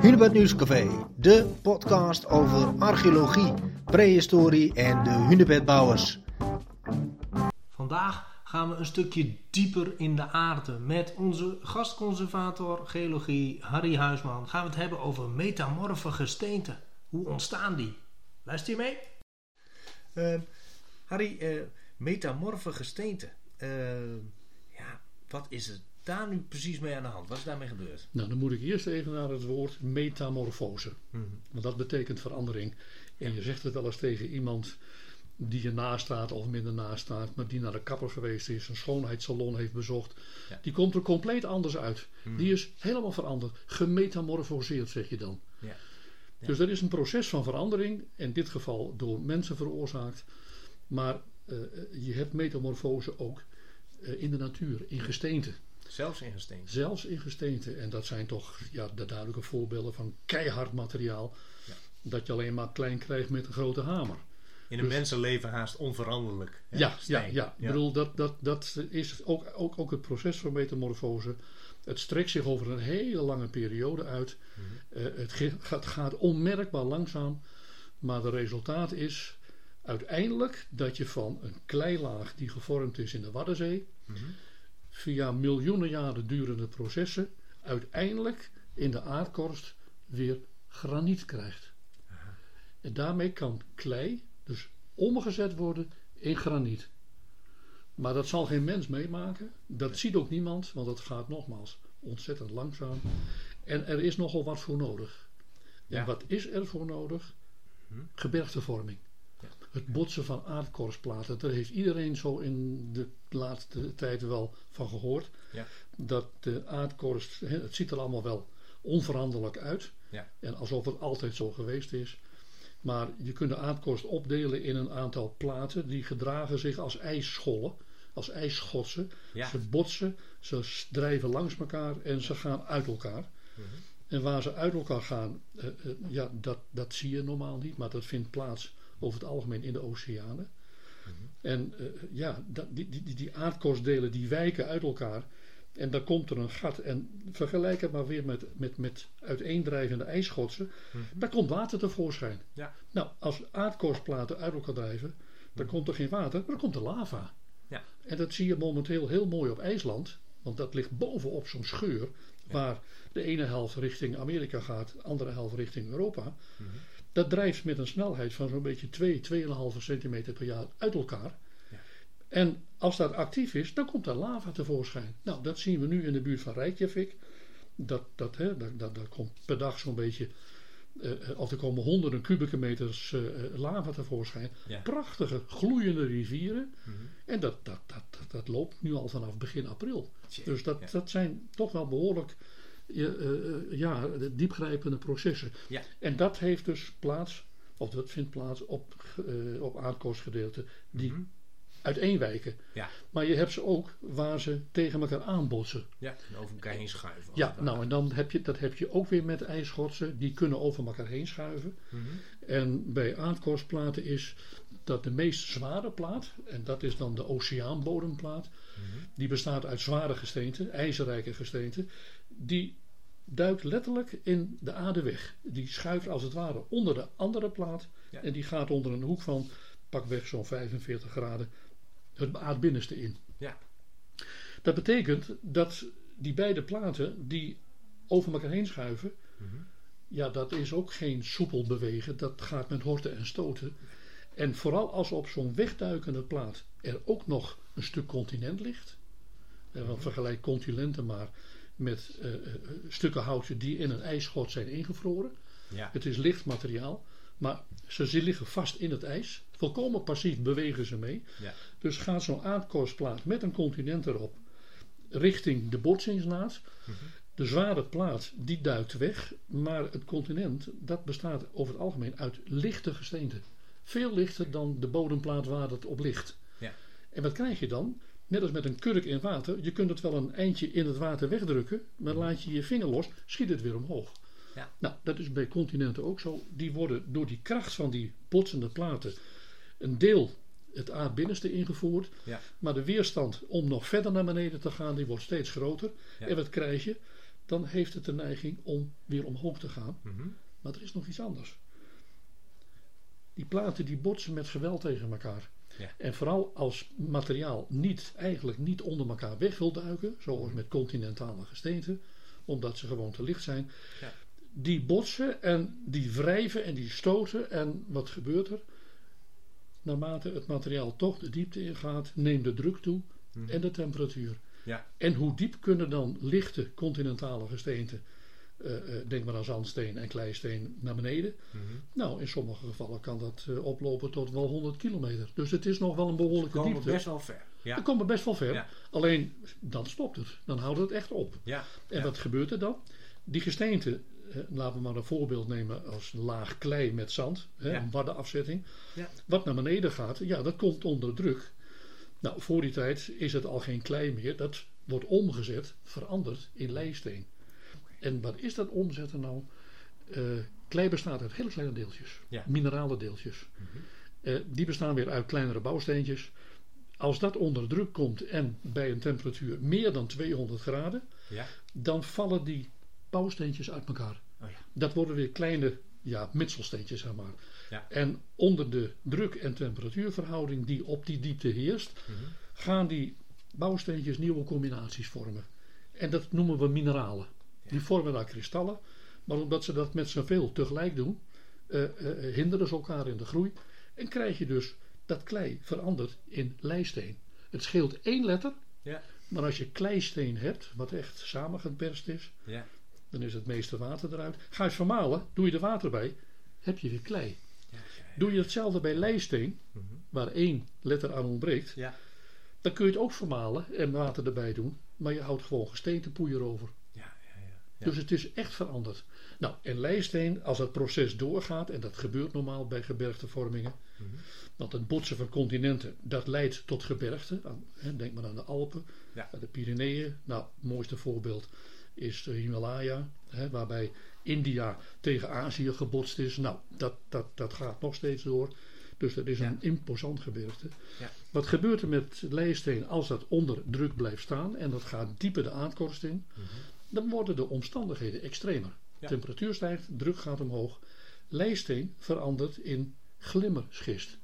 Hunebed Nieuwscafé, de podcast over archeologie, prehistorie en de hunebedbouwers. Vandaag gaan we een stukje dieper in de aarde. Met onze gastconservator geologie Harry Huisman gaan we het hebben over metamorfe gesteenten. Hoe ontstaan die? Luister je mee? Uh, Harry, uh, metamorfe gesteenten. Uh, ja, wat is het daar nu precies mee aan de hand? Wat is daarmee gebeurd? Nou, dan moet ik eerst even naar het woord metamorfose. Mm Want dat betekent verandering. En je zegt het wel eens tegen iemand die je naast of minder naast staat, maar die naar de kapper geweest is, een schoonheidssalon heeft bezocht. Die komt er compleet anders uit. Mhm. Die is helemaal veranderd. Gemetamorfoseerd, zeg je dan. Ja. Dus dat is een proces van verandering, in dit geval door mensen veroorzaakt. Maar uh, je hebt metamorfose ook uh, in de natuur, in gesteente. Zelfs in gesteente. Zelfs in gesteente. En dat zijn toch ja, de duidelijke voorbeelden van keihard materiaal. Ja. Dat je alleen maar klein krijgt met een grote hamer. In een dus, mensenleven haast onveranderlijk. Hè? Ja, ja, ja, Ik bedoel, dat, dat, dat is ook, ook, ook het proces van metamorfose. Het strekt zich over een hele lange periode uit. Mhm. uh, het, gaat, gaat onmerkbaar langzaam. Maar het resultaat is uiteindelijk dat je van een kleilaag die gevormd is in de Waddenzee. Mhm via miljoenen jaren durende processen uiteindelijk in de aardkorst weer graniet krijgt. En daarmee kan klei dus omgezet worden in graniet. Maar dat zal geen mens meemaken. Dat ziet ook niemand, want het gaat nogmaals ontzettend langzaam. En er is nogal wat voor nodig. En wat is er voor nodig? Hm? Gebergtevorming het botsen van aardkorstplaten. Daar heeft iedereen zo in de laatste tijd wel van gehoord. Ja. Dat de aardkorst, het ziet er allemaal wel onveranderlijk uit. Ja. En alsof het altijd zo geweest is. Maar je kunt de aardkorst opdelen in een aantal platen die gedragen zich als ijsschollen, als ijsschotsen. Ze botsen, ze drijven langs elkaar en ze gaan uit elkaar. Mhm. En waar ze uit elkaar gaan, uh, uh, ja, dat, dat zie je normaal niet, maar dat vindt plaats over het algemeen in de oceanen. Mhm. En uh, ja, die, die, die aardkorstdelen die wijken uit elkaar. En dan komt er een gat. En vergelijk het maar weer met, met, met uiteendrijvende ijsschotsen. Mm Daar komt water tevoorschijn. Ja. Nou, als aardkorstplaten uit elkaar drijven, dan mhm. komt er geen water, maar dan komt er lava. Ja. En dat zie je momenteel heel mooi op IJsland. Want dat ligt bovenop zo'n scheur. Waar de ene helft richting Amerika gaat, de andere helft richting Europa. Mm dat drijft met een snelheid van zo'n beetje 2, 2,5 centimeter per jaar uit elkaar. Ja. En als dat actief is, dan komt er lava tevoorschijn. Nou, dat zien we nu in de buurt van Reykjavik. Dat, dat, hè, dat, dat, dat komt per dag zo'n beetje, uh, of er komen honderden kubieke meters uh, lava tevoorschijn. Prachtige, gloeiende rivieren. Mhm. En dat, dat, dat, dat, dat, loopt nu al vanaf begin april. dus dat, dat zijn toch wel behoorlijk uh, ja, diepgrijpende processen. Ja. En dat heeft dus plaats, of dat vindt plaats op, uh, op aardkorstgedeelten die mm -hmm. uiteenwijken. Ja. Maar je hebt ze ook waar ze tegen elkaar aanbotsen. Ja, en over elkaar heen schuiven. Ja, nou en dan heb je, dat heb je ook weer met ijsschotsen, die kunnen over elkaar heen schuiven. Mm -hmm. En bij aardkorstplaten is dat de meest zware plaat, en dat is dan de oceaanbodemplaat, mm -hmm. die bestaat uit zware gesteenten, ijzerrijke gesteenten die duikt letterlijk in de aarde weg. Die schuift als het ware onder de andere plaat. En die gaat onder een hoek van pakweg zo'n 45 graden het aardbinnenste in. Ja. Dat betekent dat die beide platen die over elkaar heen schuiven. Mhm. Ja, dat is ook geen soepel bewegen. Dat gaat met horten en stoten. En vooral als op zo'n wegduikende plaat er ook nog een stuk continent ligt. En dan mhm. vergelijk continenten maar met uh, stukken hout die in een ijsschot zijn ingevroren. Ja. Het is licht materiaal, maar ze liggen vast in het ijs. Volkomen passief bewegen ze mee. Ja. Dus gaat zo'n aardkorstplaat met een continent erop richting de botsingsnaad. Mm De zware plaat die duikt weg, maar het continent dat bestaat over het algemeen uit lichte gesteenten. Veel lichter dan de bodemplaat waar het op ligt. Ja. En wat krijg je dan? Net als met een kurk in water. Je kunt het wel een eindje in het water wegdrukken. Maar laat je je vinger los, schiet het weer omhoog. Ja. Nou, dat is bij continenten ook zo. Die worden door die kracht van die botsende platen een deel het aardbinnenste ingevoerd. Ja. Maar de weerstand om nog verder naar beneden te gaan, die wordt steeds groter. En wat krijg je? dan heeft het de neiging om weer omhoog te gaan. Mhm. Maar er is nog iets anders. Die platen die botsen met geweld tegen elkaar. Ja. En vooral als materiaal niet, eigenlijk niet onder elkaar weg wil duiken, zoals met continentale gesteenten, omdat ze gewoon te licht zijn. Ja. Die botsen en die wrijven en die stoten. En wat gebeurt er? Naarmate het materiaal toch de diepte ingaat, neemt de druk toe Mhm. en de temperatuur. Ja. En hoe diep kunnen dan lichte continentale gesteenten, denk maar aan zandsteen en kleisteen, naar beneden? Mhm. Nou, in sommige gevallen kan dat eh, oplopen tot wel 100 kilometer. Dus het is nog wel een behoorlijke Komen diepte. best wel ver. Ja. Dan komen we best wel ver. Ja. Alleen dan stopt het. Dan houdt het echt op. Ja. En Ja. wat gebeurt er dan? Die gesteenten, eh, laten we maar een voorbeeld nemen als een laag klei met zand, hè, Ja. een waddenafzetting. Ja. Wat naar beneden gaat, ja, dat komt onder druk. Nou, voor die tijd is het al geen klei meer. Dat wordt omgezet, veranderd in leisteen. En wat is dat omzetten nou? Eh, klei bestaat uit hele kleine deeltjes, Ja. minerale deeltjes. Mhm. Eh, die bestaan weer uit kleinere bouwsteentjes. Als dat onder druk komt en bij een temperatuur meer dan 200 graden, Ja. dan vallen die bouwsteentjes uit elkaar. Oh ja. Dat worden weer kleine ja, mitselsteentjes, zeg maar. Ja. En onder de druk- en temperatuurverhouding die op die diepte heerst, Mhm. gaan die bouwsteentjes nieuwe combinaties vormen. En dat noemen we mineralen. Die vormen daar kristallen, maar omdat ze dat met zoveel tegelijk doen, eh, eh, hinderen ze elkaar in de groei. En krijg je dus dat klei verandert in leisteen. Het scheelt één letter, Ja. maar als je kleisteen hebt, wat echt samengeperst is, Ja. dan is het meeste water eruit. Ga je vermalen, doe je er water bij, heb je weer klei. Ja. Doe je hetzelfde bij leisteen, Mhm. waar één letter aan ontbreekt, Ja. dan kun je het ook vermalen en water erbij doen, maar je houdt gewoon gesteentepoeier over. Ja. Dus het is echt veranderd. Nou, en leisteen, als het proces doorgaat, en dat gebeurt normaal bij gebergtevormingen, Mhm. want het botsen van continenten, dat leidt tot gebergten. Aan- hè, Denk maar aan de Alpen, Ja. aan de Pyreneeën. Nou, het mooiste voorbeeld is de Himalaya, hè, waarbij India tegen Azië gebotst is. Nou, dat, dat, dat gaat nog steeds door. Dus dat is Ja. een imposant gebergte. Ja. Wat gebeurt er met leisteen als dat onder druk blijft staan en dat gaat dieper de aardkorst in? Mhm. Dan worden de omstandigheden extremer. Ja. Temperatuur stijgt, druk gaat omhoog. Leisteen verandert in glimmerschist.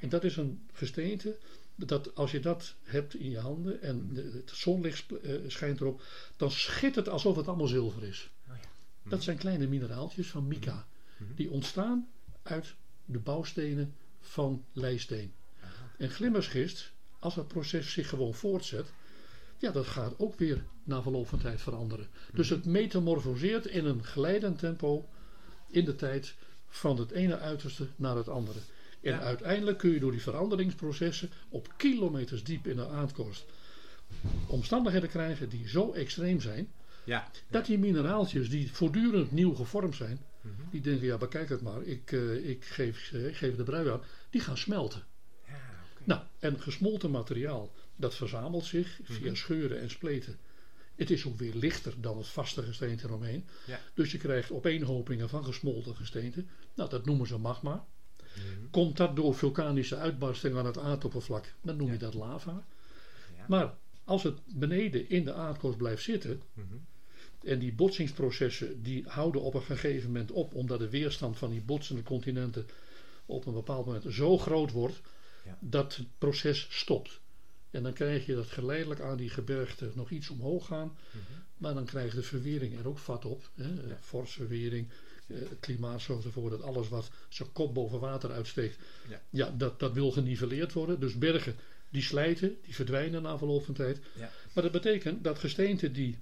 En dat is een gesteente dat als je dat hebt in je handen en de- het zonlicht eh, schijnt erop, dan schittert het alsof het allemaal zilver is. Oh ja. Dat zijn kleine mineraaltjes van mica. Mhm. Die ontstaan uit de bouwstenen van leisteen. Aha. En glimmerschist, als dat proces zich gewoon voortzet, ja, dat gaat ook weer na verloop van tijd veranderen. Dus het metamorfoseert in een glijdend tempo in de tijd van het ene uiterste naar het andere. En Ja. uiteindelijk kun je door die veranderingsprocessen op kilometers diep in de aardkorst omstandigheden krijgen die zo extreem zijn, Ja. dat die mineraaltjes die voortdurend nieuw gevormd zijn, Mhm. die denken, ja, bekijk het maar, ik, eh, ik, geef, eh, geef de brui aan, die gaan smelten. Ja. Nou, en gesmolten materiaal, dat verzamelt zich via Mhm. scheuren en spleten. Het is ook weer lichter dan het vaste gesteente eromheen. Ja. Dus je krijgt opeenhopingen van gesmolten gesteente. Nou, dat noemen ze magma. Mhm. Komt dat door vulkanische uitbarsting aan het aardoppervlak, dan noem je dat lava. Ja. Maar als het beneden in de aardkorst blijft zitten, Mhm. en die botsingsprocessen die houden op een gegeven moment op, omdat de weerstand van die botsende continenten op een bepaald moment zo groot wordt, dat het proces stopt. En dan krijg je dat geleidelijk aan die gebergten nog iets omhoog gaan, Mhm. maar dan krijgt de verwering er ook vat op. Hè? Ja. Eh, het klimaat zorgt ervoor dat alles wat zijn kop boven water uitsteekt, Ja. ja, dat, dat wil geniveleerd worden. Dus bergen die slijten, die verdwijnen na verloop van tijd. Ja. Maar dat betekent dat gesteenten die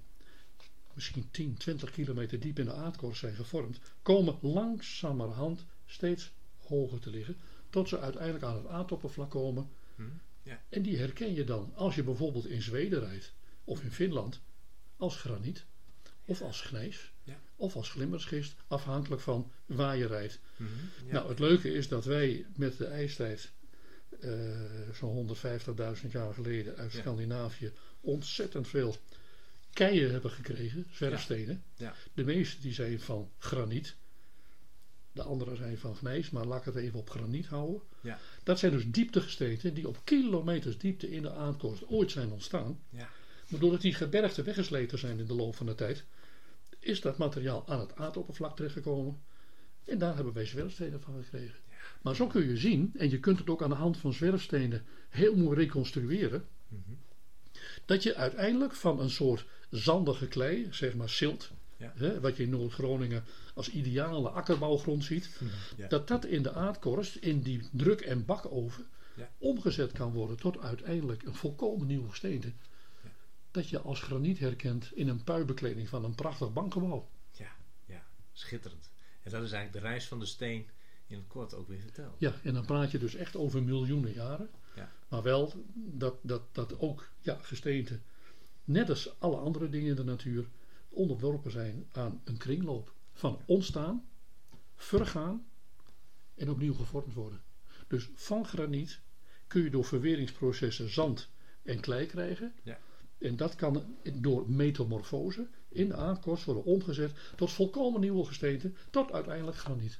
misschien 10, 20 kilometer diep in de aardkorst zijn gevormd, komen langzamerhand steeds hoger te liggen, tot ze uiteindelijk aan het aardoppervlak komen. Mhm. Ja. En die herken je dan als je bijvoorbeeld in Zweden rijdt of in Finland als graniet of als Ja. of als glimmerschist, afhankelijk van waar je rijdt. Mhm. Nou, het leuke is dat wij met de ijstijd eh, zo'n 150.000 jaar geleden uit. Scandinavië ontzettend veel keien hebben gekregen, zwerfstenen. Ja. De meeste die zijn van graniet. De andere zijn van gnijs, maar laat ik het even op graniet houden. Ja. Dat zijn dus dieptegesteenten die op kilometers diepte in de aardkorst ooit zijn ontstaan. Ja. Maar doordat die gebergten weggesleten zijn in de loop van de tijd, is dat materiaal aan het aardoppervlak terechtgekomen. En daar hebben wij zwerfstenen van gekregen. Maar zo kun je zien, en je kunt het ook aan de hand van zwerfstenen heel mooi reconstrueren, Mhm. dat je uiteindelijk van een soort zandige klei, zeg maar silt, Ja. hè, wat je in Noord-Groningen als ideale akkerbouwgrond ziet, Ja. dat dat in de aardkorst, in die druk- en bakoven, Ja. omgezet kan worden tot uiteindelijk een volkomen nieuw gesteente. Dat je als graniet herkent in een puibekleding van een prachtig bankgebouw. Ja, ja, schitterend. En dat is eigenlijk de reis van de steen in het kort ook weer verteld. Ja, en dan praat je dus echt over miljoenen jaren. Ja. Maar wel dat, dat, dat ook ja, gesteenten, net als alle andere dingen in de natuur, onderworpen zijn aan een kringloop van ontstaan, vergaan en opnieuw gevormd worden. Dus van graniet kun je door verweringsprocessen zand en klei krijgen. Ja. En dat kan door metamorfose in de aardkorst worden omgezet tot volkomen nieuwe gesteenten, tot uiteindelijk graniet.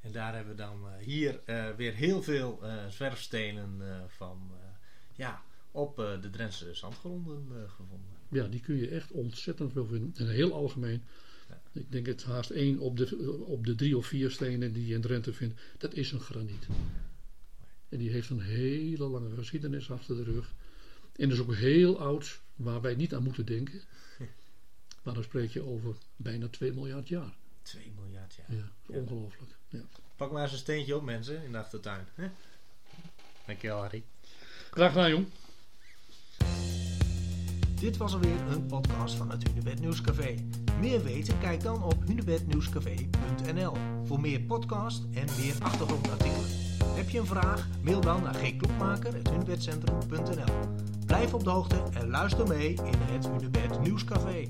En daar hebben we dan eh, hier eh, weer heel veel eh, zwerfstenen van ja, op de Drentse zandgronden gevonden. Ja, die kun je echt ontzettend veel vinden. En heel algemeen. Ja. Ik denk het haast één op de, op de drie of vier stenen die je in Drenthe vindt. Dat is een graniet. En die heeft een hele lange geschiedenis achter de rug. En is ook heel oud, waar wij niet aan moeten denken. Maar dan spreek je over bijna 2 miljard jaar. 2 miljard jaar. Ja. ongelooflijk. Ja. Pak maar eens een steentje op mensen in de achtertuin. Hè? Dankjewel Harry. Graag gedaan, jong. Dit was alweer een podcast van het Hunebed Nieuwscafé. Meer weten? Kijk dan op hunebednieuwscafé.nl voor meer podcast en meer achtergrondartikelen. Heb je een vraag? Mail dan naar gklokmaker.hunebedcentrum.nl Blijf op de hoogte en luister mee in het Hunebed Nieuwscafé.